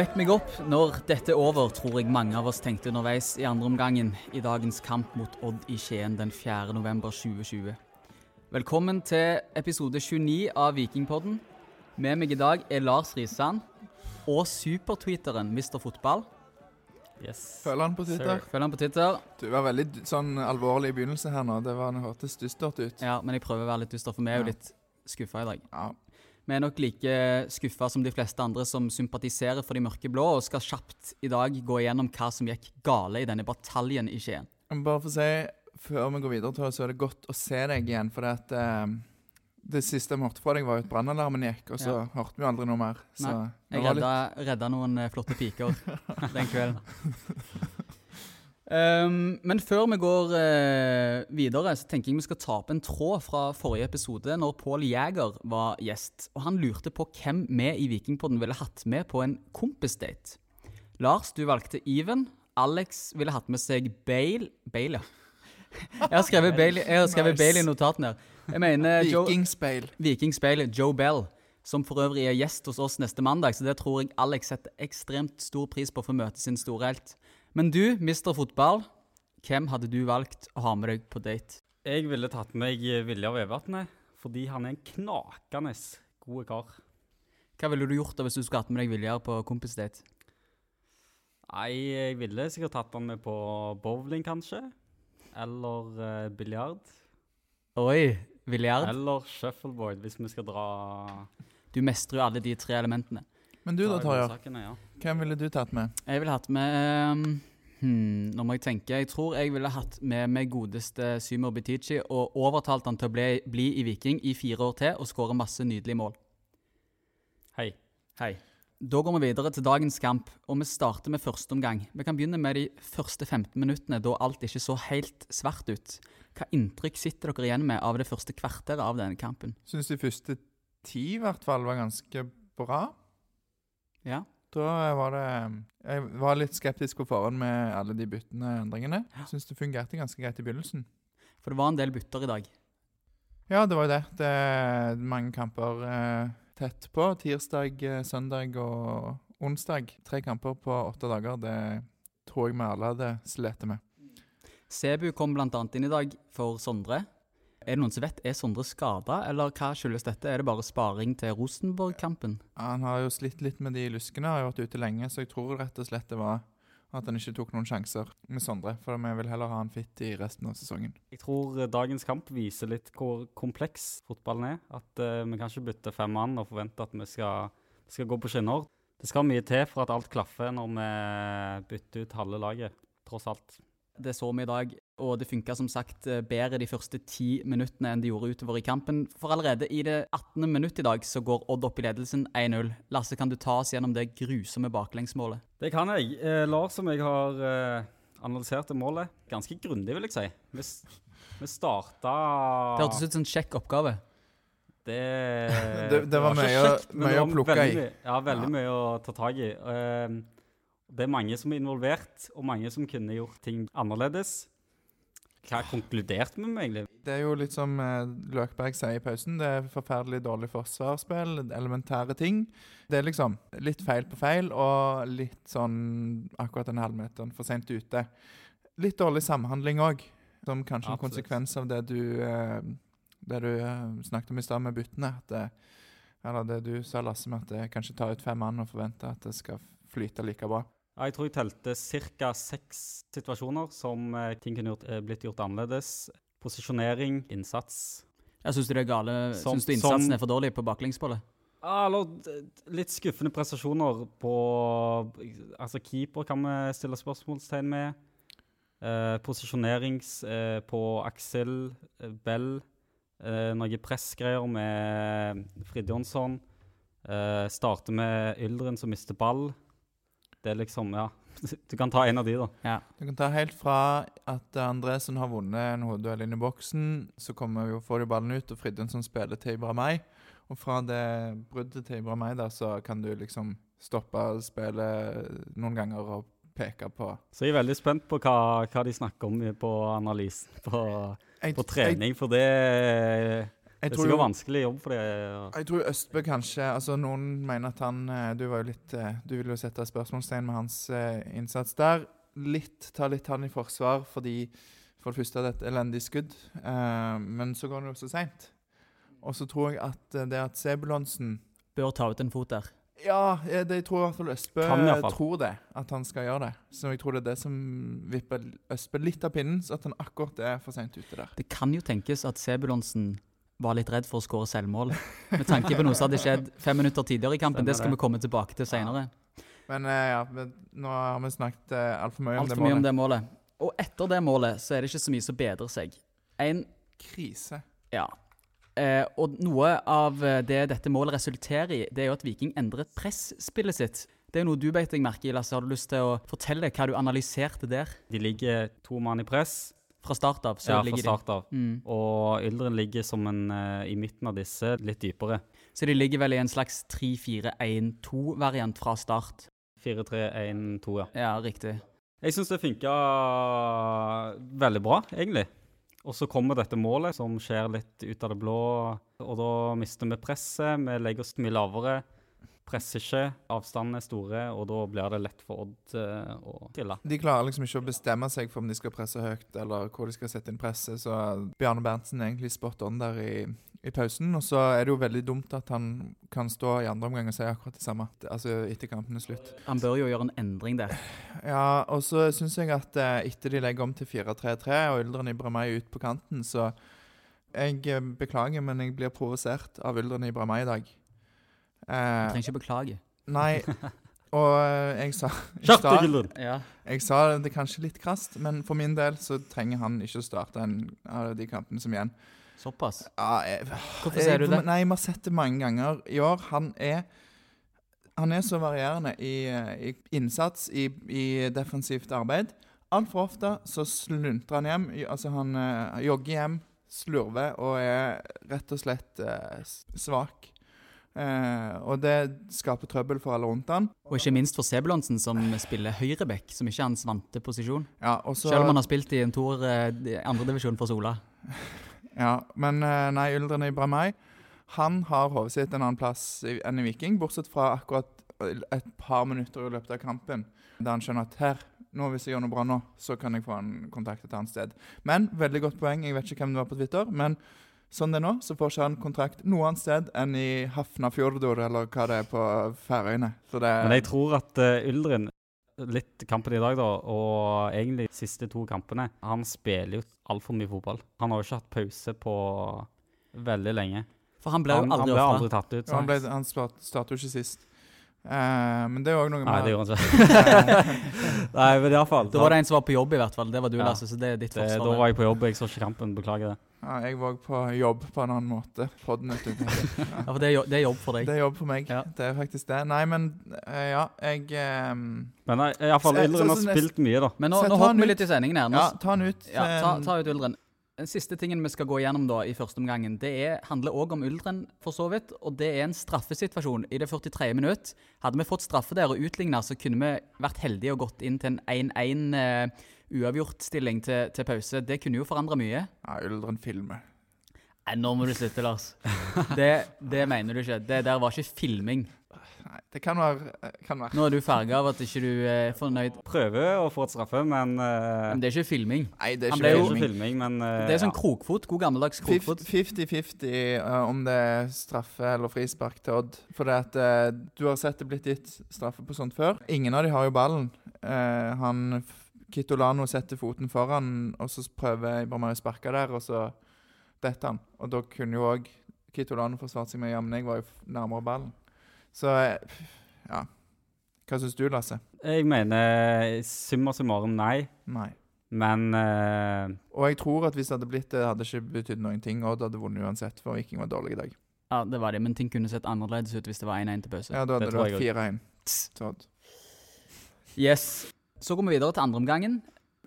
Vekk meg opp når dette er over, tror jeg mange av oss tenkte underveis i andre omgangen i dagens kamp mot Odd i Skien den 4. november 2020. Velkommen til episode 29 av Vikingpodden. Med meg i dag er Lars Risan og supertweeteren Mr. Fotball. Yes. Følger han på Twitter? Følg han på Twitter. Du var veldig sånn alvorlig i begynnelsen her nå. Det var, hørtes dystert ut. Ja, men jeg prøver å være litt dyster, for vi er jo Ja. litt skuffa i dag. Ja. Vi er nok like skuffa som de fleste andre som sympatiserer for de mørkeblå, og skal kjapt i dag gå igjennom hva som gikk gale i denne bataljen i Skien. Bare for å si, før vi går videre, Tore, så er det godt å se deg igjen. For at, eh, det siste vi hørte fra deg, var jo at brannalarmen gikk, og så Ja. hørte vi aldri noe mer. Så Nei, Jeg litt- redda, redda noen eh, flotte piker den kvelden. Um, men før vi går uh, videre, så tenker jeg vi skal ta opp en tråd fra forrige episode, når Pål Jæger var gjest. Og han lurte på hvem vi i Vikingpodden ville hatt med på en kompisdate. Lars, du valgte Even. Alex ville hatt med seg Bale Bale, ja. Jeg har skrevet Bale, jeg har skrevet. Bale i notatene her. Jeg mener Vikingspeil. Vikingspeilet Joe Bell, som for øvrig er gjest hos oss neste mandag, så det tror jeg Alex setter ekstremt stor pris på for å møte sin store helt. Men du, mister Fotball, hvem hadde du valgt å ha med deg på date? Jeg ville tatt med meg Viljar Vevatnet, fordi han er en knakende god kar. Hva ville du gjort da hvis du skulle hatt med deg Viljar på kompisdate? Nei, jeg ville sikkert tatt han med på bowling, kanskje. Eller uh, biljard. Oi, biljard? Eller shuffleboard, hvis vi skal dra Du mestrer jo alle de tre elementene. Men du da, Tarjei. Ja. Hvem ville du tatt med? Jeg ville hatt med um, hmm, Nå må jeg tenke. Jeg tror jeg ville hatt med meg godeste Symer Bitici og overtalt han til å bli, bli i Viking i fire år til og skåre masse nydelige mål. Hei. Hei. Da går vi videre til dagens kamp, og vi starter med første omgang. Vi kan begynne med de første 15 minuttene, da alt ikke så helt svart ut. Hva inntrykk sitter dere igjen med av det første kvarteret av denne kampen? Syns de første ti i hvert fall var ganske bra. Ja, Da var det Jeg var litt skeptisk på forhånd med alle de byttene endringene. Ja. Syns det fungerte ganske greit i begynnelsen. For det var en del bytter i dag. Ja, det var jo det. Det er mange kamper eh, tett på. Tirsdag, eh, søndag og onsdag. Tre kamper på åtte dager. Det tror jeg vi alle hadde slitt med. Sebu kom bl.a. inn i dag for Sondre. Er det noen som vet, er Sondre skada, eller hva skyldes dette? Er det bare sparing til Rosenborg-kampen? Han har jo slitt litt med de luskene, har jo vært ute lenge, så jeg tror rett og slett det var at han ikke tok noen sjanser med Sondre. For vi vil heller ha han fit i resten av sesongen. Jeg tror eh, dagens kamp viser litt hvor kompleks fotballen er. At uh, vi kan ikke bytte fem mann og forvente at vi skal, skal gå på skinner. Det skal mye til for at alt klaffer når vi bytter ut halve laget, tross alt. Det så vi i dag, og det funka som sagt eh, bedre de første ti minuttene enn det gjorde utover i kampen. For allerede i det 18. minutt i dag så går Odd opp i ledelsen 1-0. Lasse, kan du ta oss gjennom det grusomme baklengsmålet? Det kan jeg. Eh, Lars, som jeg har eh, analysert det målet ganske grundig, vil jeg si. Vi, vi starta Det hørtes ut som en kjekk oppgave. Det, Det- det var ikke mye kjekt, men mye å var plukke veldig i. Ja, veldig Ja. mye å ta tak i. Eh, det er mange som er involvert, og mange som kunne gjort ting annerledes. Hva konkluderte vi med, egentlig? Det er jo litt som eh, Løkberg sier i pausen, det er forferdelig dårlig forsvarsspill, elementære ting. Det er liksom litt feil på feil, og litt sånn akkurat den halvmeteren for sent ute. Litt dårlig samhandling òg, som kanskje en konsekvens av det du, eh, det du eh, snakket om i stad med byttene. Det, eller det du sa, Lasse, med at det kanskje tar ut fem mann og forventer at det skal flyte like bra. Ja, Jeg tror jeg telte ca. seks situasjoner som eh, ting kunne gjort, eh, blitt gjort annerledes. Posisjonering, innsats. Jeg Syns du det er gale? Som- synes du innsatsen som- er for dårlig på baklengsmålet? Ja, eller d- litt skuffende prestasjoner på Altså, keeper kan vi stille spørsmålstegn med. Eh, posisjonerings eh, på Aksel eh, Bell. Eh, noen pressgreier med Fridtjonsson. Eh, starter med Yldren som mister ball. Det er liksom Ja. Du kan ta en av de, da. Ja. Du kan ta helt fra at Andresen har vunnet en hodeduell inn i boksen, så kommer jo, får de ballen ut, og Fridtjonsson spiller til Ibrahimay. Og fra det bruddet til Ibrahimay der, så kan du liksom stoppe spillet noen ganger og peke på Så jeg er veldig spent på hva, hva de snakker om på analysen på, Jeg- på trening, for det Det er sikkert jo, vanskelig jobb for det. jeg tror Østbø kanskje altså Noen mener at han eh, Du var jo litt eh, Du ville jo sette spørsmålstegn med hans eh, innsats der. Litt, Ta litt han i forsvar fordi for det første er det et elendig skudd, eh, men så går det jo så seint. Og så tror jeg at det at Sebulonsen Bør ta ut en fot der. Ja, det, jeg tror i hvert fall Østbø tror det. At han skal gjøre det. Så jeg tror det er det som vipper Østbø litt av pinnen, så at han akkurat er for seint ute der. Det kan jo tenkes at Sebulonsen var litt redd for å skåre selvmål. Med tanke på noe som hadde skjedd fem minutter tidligere i kampen. Stemmer Det skal det. vi komme tilbake til senere. Men uh, ja, men nå har vi snakket uh, altfor mye om det Altfor mye om det målet. Og etter det målet så er det ikke så mye som bedrer seg. En Krise. Ja. Uh, og noe av eh, det dette målet resulterer i, det er jo at Viking endrer presspillet sitt. Det er noe du beit deg merke i, Lasse. Har du lyst til å fortelle hva du analyserte der? De ligger to mann i press Fra start av så ja, fra start av. mm. Og Yldren ligger som en eh, i midten av disse, litt dypere. Så de ligger vel i en slags 3-4-1-2-variant fra start. 4-3-1-2, ja. Ja, riktig. Jeg syns det funka veldig bra, egentlig. Og så kommer dette målet, som skjer litt ut av det blå. Og da mister vi presset. Vi legger oss mye lavere. Presser ikke. Avstandene er store, og da blir det lett for Odd eh, å trille. De klarer liksom ikke å bestemme seg for om de skal presse høyt, eller hvor de skal sette inn presset, så Bjarne Berntsen er egentlig spot on der i, i pausen. Og så er det jo veldig dumt at han kan stå i andre omgang og si akkurat det samme, altså etter kampen er slutt. Han bør jo gjøre en endring der. Ja, og så syns jeg at eh, etter de legger om til 4-3-3 og Yldren Ibramay ut på kanten, så Jeg eh, beklager, men jeg blir provosert av Yldren Ibramay i dag. Du Eh, trenger ikke beklage. nei, og eh, jeg sa, jeg sa! Ja. Jeg sa det kanskje litt krast, men for min del så trenger han ikke å starte en av de kampene som igjen. Såpass. Ja, jeg, Hvorfor sier du det? Nei, vi har sett det mange ganger i år. Han er han er så varierende i, eh, i innsats, i, i defensivt arbeid. Altfor ofte så sluntrer han hjem. Altså, han uh, jogger hjem, slurver og er rett og slett uh, svak. Eh, og det skaper trøbbel for alle rundt han. Og ikke minst for Sebulonsen, som spiller høyreback, som ikke er hans vante posisjon. Ja, og så- Selv om han har spilt i en toer eh, andredivisjon for Sola. Ja, men eh, nei, Yldren Ibramay Han har hodet sitt en annen plass enn i Viking, bortsett fra akkurat et par minutter i løpet av kampen, der han skjønner at her, nå hvis jeg gjør noe bra nå, så kan jeg få en kontakt et annet sted. Men, veldig godt poeng, jeg vet ikke hvem det var på Twitter, men sånn det er nå, så får ikke han kontrakt noe annet sted enn i Hafnafjordur, eller hva det er på Færøyene. Så det Men jeg tror at uh, Yldren, litt kampen i dag, da, og egentlig de siste to kampene Han spiller jo altfor mye fotball. Han har jo ikke hatt pause på veldig lenge. For han ble jo han aldri ble aldri tatt ut. Ja, han, ble, han start, jo ikke sist. Eh, men det er òg noe Nei, det gjorde han ikke. Nei, men iallfall. Da var det en som var på jobb, i hvert fall. Det var du, Ja. Lasse. Så det er ditt forsvar. Da var jeg på jobb, jeg så ikke kampen. Beklager det. ja, Jeg var òg på jobb på en annen måte. Podden, du. Ja, for det er, jo, det er jobb for deg. Det er jobb for meg. Ja. Det er faktisk det. Nei, men eh, ja, jeg um... Men iallfall Ildren har spilt mye, da. Men nå, nå hopper vi litt i sendingen her. Nå, Ja, ta den ut. ja, ta, eh, ta ut Uldren. Den siste tingen vi skal gå gjennom da i første omgangen, det er, handler òg om Uldren, for så vidt. Og det er en straffesituasjon i det 43. minutt. Hadde vi fått straffe der og utligna, så kunne vi vært heldige og gått inn til en 1-1 uh, uavgjort-stilling til, til pause. Det kunne jo forandra mye. Ja, Uldren filmer. Nei, nå må du slutte, Lars. Det, det mener du ikke. Det der var ikke filming. Nei, det kan være, eh, kan være. Nå er du farga av at ikke du er fornøyd. Prøver å få et straffe, men uh, Men det er ikke filming. Nei, det er ikke jo- ikke filming. filming, men uh, Det er sånn ja. krokfot. God gammeldags krokfot. 50-50 eh, om det er straffe eller frispark til Odd. For det at eh, du har sett det blitt gitt straffe på sånt før. Ingen av de har jo ballen. Eh, han Kitolano setter foten foran, og så prøver Ibrahimay å sparke der, og så detter han. Og da kunne jo òg Kitolano forsvart seg med, ja, men jeg var jo nærmere ballen. Så eh, ja. Hva syns du, Lasse? Jeg mener summa summarum nei, Nei. men uh, Og jeg tror at hvis det hadde blitt det, hadde ikke betydd noen ting. Odd hadde vunnet uansett, for Viking var dårlig i dag. Ja, det var det, men ting kunne sett annerledes ut hvis det var 1-1 til pause. Ja, da hadde Det det vært 4-1 til Odd. Yes. Så går vi videre til andreomgangen.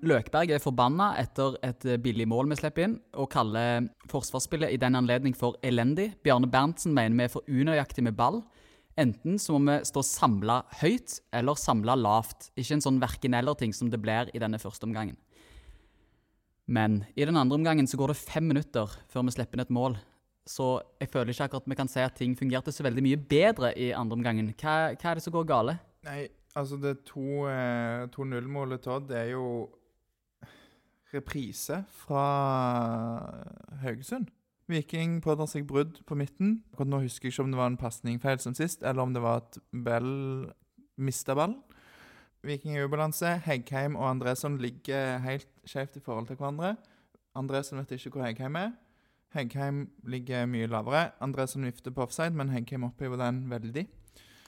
Løkberg er forbanna etter et eh, billig mål vi slipper inn, og kaller forsvarsspillet i den anledning for elendig. Bjarne Berntsen mener vi er for unøyaktig med ball. Enten så må vi stå samla høyt, eller samla lavt. Ikke en sånn verken-eller-ting som det blir i denne første omgangen. Men i den andre omgangen så går det fem minutter før vi slipper inn et mål. Så jeg føler ikke akkurat vi kan si at ting fungerte så veldig mye bedre i andre omgangen. Hva, hva er det som går gale? Nei, altså det to, eh, 2-0-målet Todd er jo reprise fra Haugesund. Viking pådrar seg brudd på midten. Akkurat nå husker jeg ikke om det var en pasningfeil som sist, eller om det var at Bell mista ballen. Viking er i ubalanse. Heggheim og Andresson ligger helt skjevt i forhold til hverandre. Andresson vet ikke hvor Heggheim er. Heggheim ligger mye lavere. Andresson vifter på offside, men Heggheim opphever den veldig.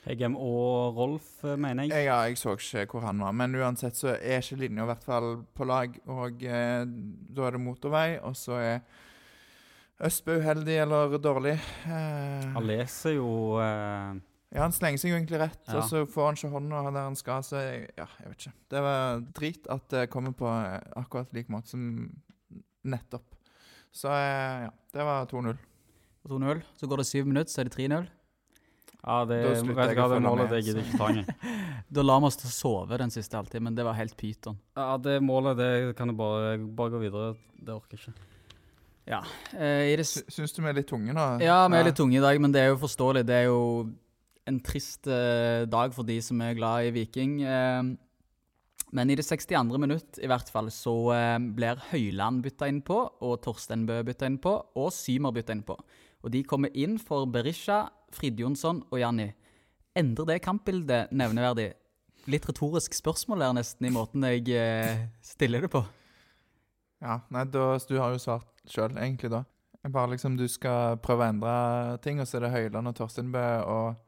Heggheim og Rolf, eh, mener jeg. Ja, jeg så ikke hvor han var, men uansett så er ikke linja i hvert fall på lag. Og eh, da er det motorvei, og så er Østbø uheldig eller dårlig. Eh, Han leser jo eh, ja, han slenger seg jo egentlig rett, Ja. og så får han ikke hånda der han skal. Så jeg, ja, jeg vet ikke. Det var drit at det kommer på eh, akkurat lik måte som nettopp. Så eh, ja, det var 2-0. 2-0. Så går det syv minutter, så er det 3-0. Ja, det, Da vet jeg hva, det målet det gidder jeg ikke ta engang. Da lar vi oss til å sove den siste halvtimen. Det var helt pyton. Ja, det målet det kan jeg bare, bare gå videre. Det orker jeg ikke. Eh, i det Syns du vi er litt tunge nå? Ja, vi er litt tunge i dag, men det er jo forståelig. Det er jo en trist eh, dag for de som er glad i Viking. Eh, men i det 62. minutt i hvert fall så eh, blir Høyland bytta inn på, og Torstenbø bytta inn på, og Symer bytta inn på. Og de kommer inn for Berisha, Fridjonsson og Janni. Endrer det kampbildet nevneverdig? Litt retorisk spørsmål der nesten, i måten jeg eh, stiller det på. Ja, nei, da, Du har jo svart sjøl, egentlig, da. Bare liksom du skal prøve å endre ting, og så er det Høyland og Torstenbø og,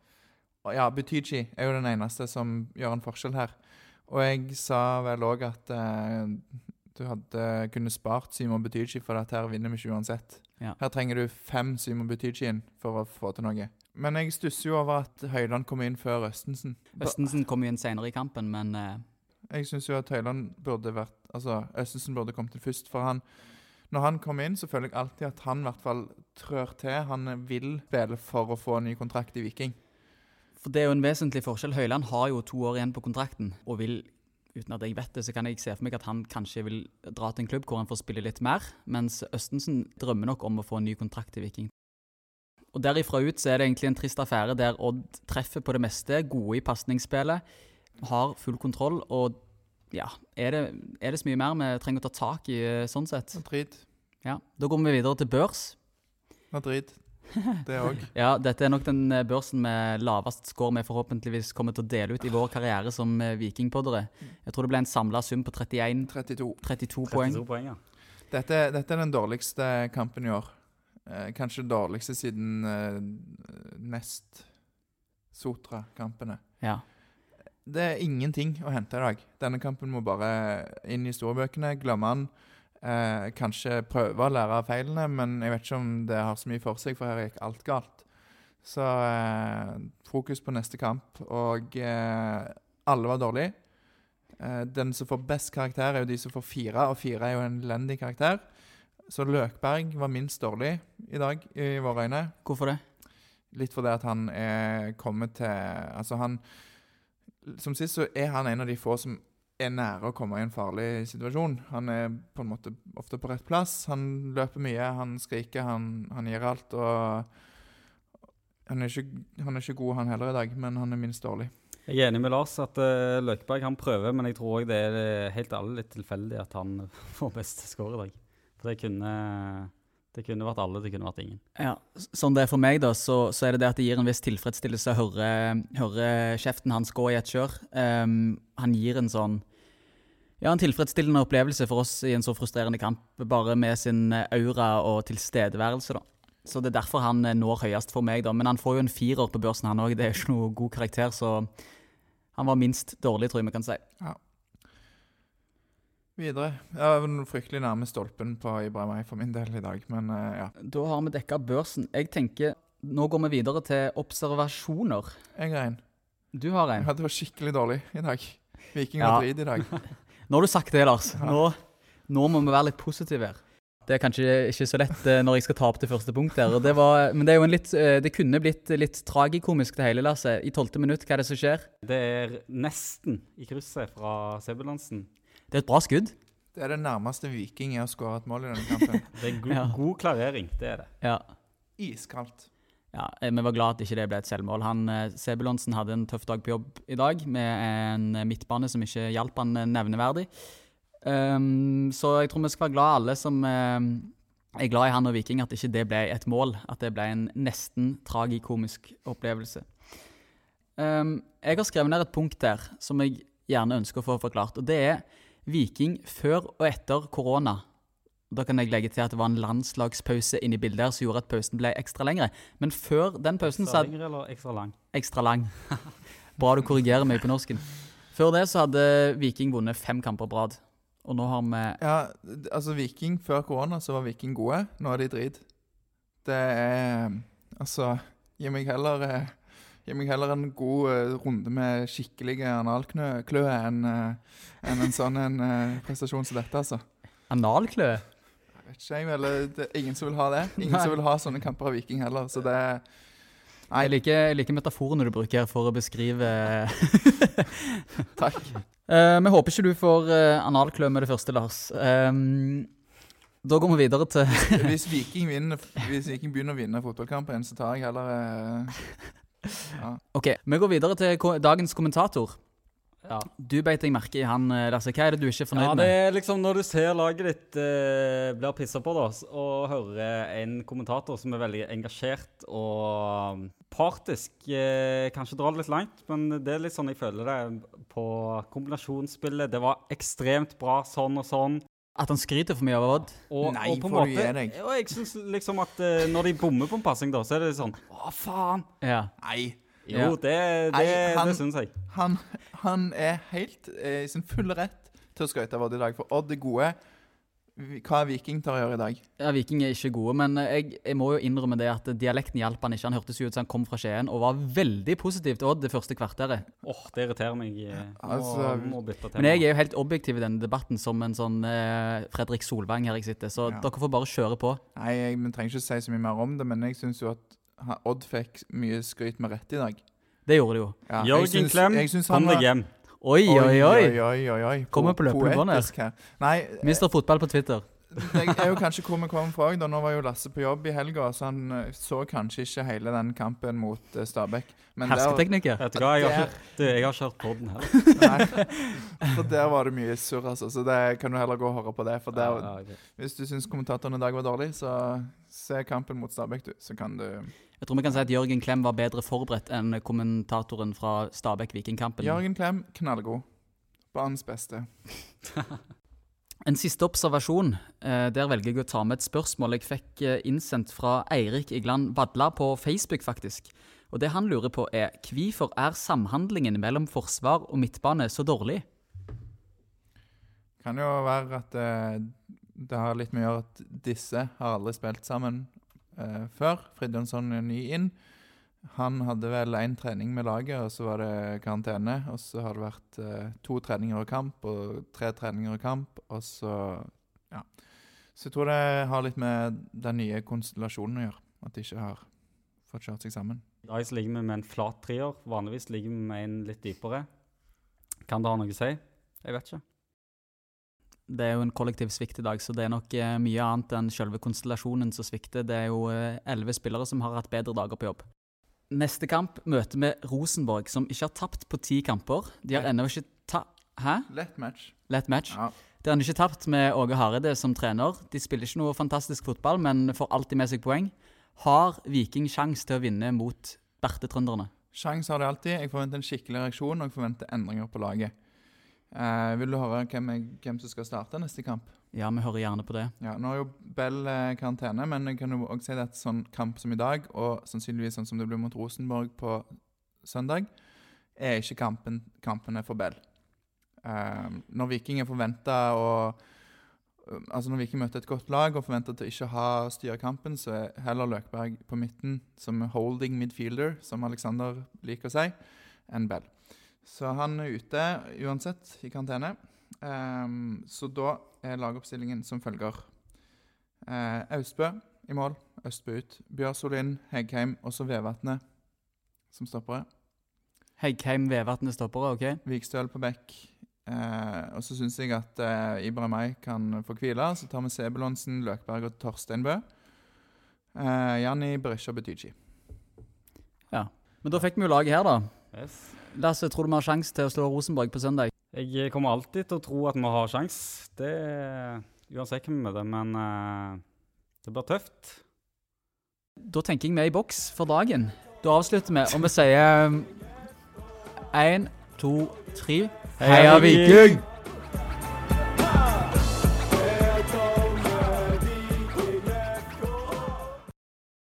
og Ja, Butichi er jo den eneste som gjør en forskjell her. Og jeg sa vel òg at eh, du hadde kunne spart Simon Butichi, for at her vinner vi ikke uansett. Ja. Her trenger du fem Simon butichi inn for å få til noe. Men jeg stusser jo over at Høyland kom inn før Østensen. Østensen kom jo inn senere i kampen, men eh, jeg syns jo at Høyland burde vært Altså, Østensen burde kommet til først. For han Når han kommer inn, så føler jeg alltid at han i hvert fall trør til. Han vil spille for å få en ny kontrakt i Viking. For det er jo en vesentlig forskjell. Høyland har jo to år igjen på kontrakten, og vil, uten at jeg vet det, så kan jeg se for meg at han kanskje vil dra til en klubb hvor han får spille litt mer, mens Østensen drømmer nok om å få en ny kontrakt i Viking. Og derifra ut så er det egentlig en trist affære der Odd treffer på det meste, gode i pasningsspillet, har full kontroll, og ja, er det, er det så mye mer vi trenger å ta tak i eh, sånn sett? Madrid. Ja, da går vi videre til børs. Madrid. Det òg. Ja, dette er nok den eh, børsen med lavest score vi forhåpentligvis kommer til å dele ut i vår karriere som eh, vikingpoddere. Jeg tror det ble en samla sum på 31, 32. 32 poeng. 32 poeng, ja. Dette, dette er den dårligste kampen i år. Eh, kanskje den dårligste siden eh, nest Sotra-kampene. Ja. Det er ingenting å hente i dag. Denne kampen må bare inn i historiebøkene. Glemme den. Eh, kanskje prøve å lære av feilene, men jeg vet ikke om det har så mye for seg, for her gikk alt galt. Så eh, fokus på neste kamp. Og eh, alle var dårlige. Eh, den som får best karakter, er jo de som får fire, og fire er jo en elendig karakter. Så Løkberg var minst dårlig i dag, i våre øyne. Hvorfor det? Litt fordi at han er kommet til Altså, han Som sist så er han en av de få som er nære å komme i en farlig situasjon. Han er på en måte ofte på rett plass. Han løper mye, han skriker, han, han gir alt. Og han er, ikke, han er ikke god, han heller, i dag, men han er minst dårlig. Jeg er enig med Lars at uh, Løkberg han prøver, men jeg tror også det er helt alle litt tilfeldig at han får best score i dag. For det kunne, det kunne vært alle, det kunne vært ingen. Ja, Sånn det er for meg, da, så, så er det det at det gir en viss tilfredsstillelse å høre, høre kjeften hans gå i et kjør. Um, han gir en sånn Ja, en tilfredsstillende opplevelse for oss i en så frustrerende kamp, bare med sin aura og tilstedeværelse, da. Så det er derfor han eh, når høyest for meg, da. Men han får jo en firer på børsen, han òg. Det er jo ikke noe god karakter, så han var minst dårlig, tror jeg vi kan si. Videre. Jeg var fryktelig nærme stolpen på Ibrahimay for min del i dag, men eh, ja. Da har vi dekka børsen. Jeg tenker Nå går vi videre til observasjoner. Jeg har en. Du har en. Ja, det var skikkelig dårlig i dag. Viking Ja. dritt i dag. Nå har du sagt det, Lars. Nå, nå må vi være litt positive her. Det er kanskje ikke så lett eh, når jeg skal ta opp det første punktet her. Det var, men det er jo en litt, eh, det kunne blitt litt tragikomisk det hele, Lasse. I tolvte minutt, hva er det som skjer? Det er nesten i krysset fra Sebulansen. Det er et bra skudd. Det er det nærmeste Viking er å skåre et mål i denne kampen. Det er go Ja. god klarering, det er det. Ja. iskaldt. Ja, eh, Vi var glad at ikke det ble et selvmål. Han, eh, Sebulonsen hadde en tøff dag på jobb i dag med en eh, midtbane som ikke hjalp han eh, nevneverdig. Ehm, så jeg tror vi skal være glad alle som eh, er glad i han og Viking, at ikke det ble et mål. At det ble en nesten tragikomisk opplevelse. Ehm, jeg har skrevet ned et punkt der som jeg gjerne ønsker å få forklart. og Det er Viking før og etter korona. Da kan jeg legge til at det var en landslagspause inni bildet her som gjorde at pausen ble ekstra lengre. Men før den pausen Ekstra lengre eller ekstra lang? Ekstra lang. Bra du korrigerer meg på norsken. Før det så hadde Viking vunnet fem kamper på rad. Og nå har vi Ja, altså Viking før korona så var Viking gode. Nå er de drit. Det er Altså, gi meg heller eh, Gi meg heller en god uh, runde med skikkelige analklø enn uh, en, en sånn en, uh, prestasjon som dette, altså. analklø. Jeg vet ikke, jeg vel, eh, det er ingen som vil ha det. Ingen Nei. som vil ha sånne kamper av Viking heller, så det Nei. Jeg liker, jeg liker metaforene du bruker for å beskrive Takk. Uh, Vi håper ikke du får uh, analklø med det første, Lars. Um, da går vi videre til Hvis Viking, vinner, hvis Viking begynner å vinne fotballkampen, så tar jeg heller eh, ja. Ok, vi går videre til ko dagens kommentator. Ja. Du beit deg merke i han, eh, Lasse. Hva er det du ikke er fornøyd Ja, det med? er liksom når du ser laget ditt eh, blir pissa på, da, og hører en kommentator som er veldig engasjert og partisk, eh, kanskje drar det litt langt, men det er litt sånn jeg føler det på kombinasjonsspillet. Det var ekstremt bra sånn og sånn. At han skryter for mye av Odd? Og, Nei, og på en får du måte, gi deg. Og jeg synes liksom at eh, når de bommer på en passing, da, så er det sånn Å, faen! Ja. Nei. Jo, Ja. det, det, Nei, han- det syns jeg. Han, han er helt eh, i sin fulle rett til å skryte av Odd i dag, for Odd er gode. Hva er Viking til å gjøre i dag? Ja, Viking er ikke gode, men jeg, jeg må jo innrømme det at dialekten hjalp han ikke. Han hørtes ut som han kom fra Skien og var veldig positiv til Odd det første kvarteret. Åh, det irriterer meg. eh, Må, altså, må bytte tema. Men jeg er jo helt objektiv i denne debatten som en sånn eh, Fredrik Solvang her jeg sitter, så Ja. dere får bare kjøre på. Nei, jeg vi trenger ikke si så mye mer om det, men jeg syns jo at Odd fikk mye skryt med rett i dag. Det gjorde de jo. Ja, jeg Jørgen Klem, han kom deg hjem. Oi, oi, oi! oi, oi, oi. Kommer på løpebåndet. Poetisk Mister fotball på Twitter. det er jo kanskje hvor vi kommer fra Da. Nå var jo Lasse på jobb i helga, så han eh, så kanskje ikke hele den kampen mot eh, Stabæk. Hersketeknikker. Vet du hva, jeg har Der- ikke, jeg har ikke hørt på den her. nei, for der var det mye surr, altså. Så det kan du heller gå og høre på det. For der, Ja, ja, okay. hvis du syns kommentatoren i dag var dårlig, så se kampen mot Stabæk, du. Så kan du Jeg tror vi kan si at Jørgen Klem var bedre forberedt enn kommentatoren fra Stabæk-Vikingkampen. Jørgen Klem, knallgod. Banens beste. En siste observasjon. Eh, der velger jeg å ta med et spørsmål jeg fikk eh, innsendt fra Eirik Igland Vadla på Facebook, faktisk. Og det han lurer på, er hvorfor er samhandlingen mellom forsvar og midtbane så dårlig? Kan jo være at eh, det har litt med å gjøre at disse har aldri spilt sammen eh, før. Fridtjonsson er ny inn. Han hadde vel én trening med laget, og så var det karantene. Og så har det vært eh, to treninger og kamp, og tre treninger og kamp, og så Ja. Så jeg tror det har litt med den nye konstellasjonen å gjøre. At de ikke har fått kjørt seg sammen. I dag ligger vi med en flat trier. Vanligvis ligger vi med en litt dypere. Kan det ha noe å si? Jeg vet ikke. Det er jo en kollektiv svikt i dag, så det er nok eh, mye annet enn selve konstellasjonen som svikter. Det er jo eh, elleve spillere som har hatt bedre dager på jobb. Neste kamp møter vi Rosenborg, som ikke har tapt på ti kamper. De har ennå ikke ta... Hæ? Lett match. Lett match. Ja. De har ennå ikke tapt med Åge Hareide som trener. De spiller ikke noe fantastisk fotball, men får alltid med seg poeng. Har Viking sjanse til å vinne mot Bertetrønderne? Sjanse har de alltid. Jeg forventer en skikkelig reaksjon, og jeg forventer endringer på laget. Eh, vil du høre hvem, jeg, hvem som skal starte neste kamp? Ja, vi hører gjerne på det. Ja, Nå er jo Bell eh, karantene, men jeg kan jo også si at sånn kamp som i dag, og sannsynligvis sånn som det blir mot Rosenborg på søndag, er ikke kampen, kampene for Bell. Eh, når Viking er forventa å Altså Når Viking møter et godt lag og forventer til å ikke ha styre kampen, så er heller Løkberg på midten som holding midfielder, som Alexander liker å si, enn Bell. Så han er ute uansett i karantene. Um, så da er lagoppstillingen som følger. Uh, Austbø i mål. Østbø ut. Bjørsol inn. Heggheim. Og så Vevatnet som stoppere. Heggheim, Vevatnet stoppere, OK? Vikstøl på bekk. Uh, og så syns jeg at Ibra og meg kan få hvile. Så tar vi Sebulonsen, Løkberg og Torsteinbø. Uh, Eh, Janni Berisha Betyji. Men da fikk vi jo laget her, da. Yes. Lasse, tror du vi har sjanse til å slå Rosenborg på søndag? Jeg kommer alltid til å tro at vi har sjanse. Det Uansett hvem vi møter, men uh, det blir tøft. Da tenker jeg vi er i boks for dagen. Da avslutter vi, og vi sier én, to, tre Heia Viking!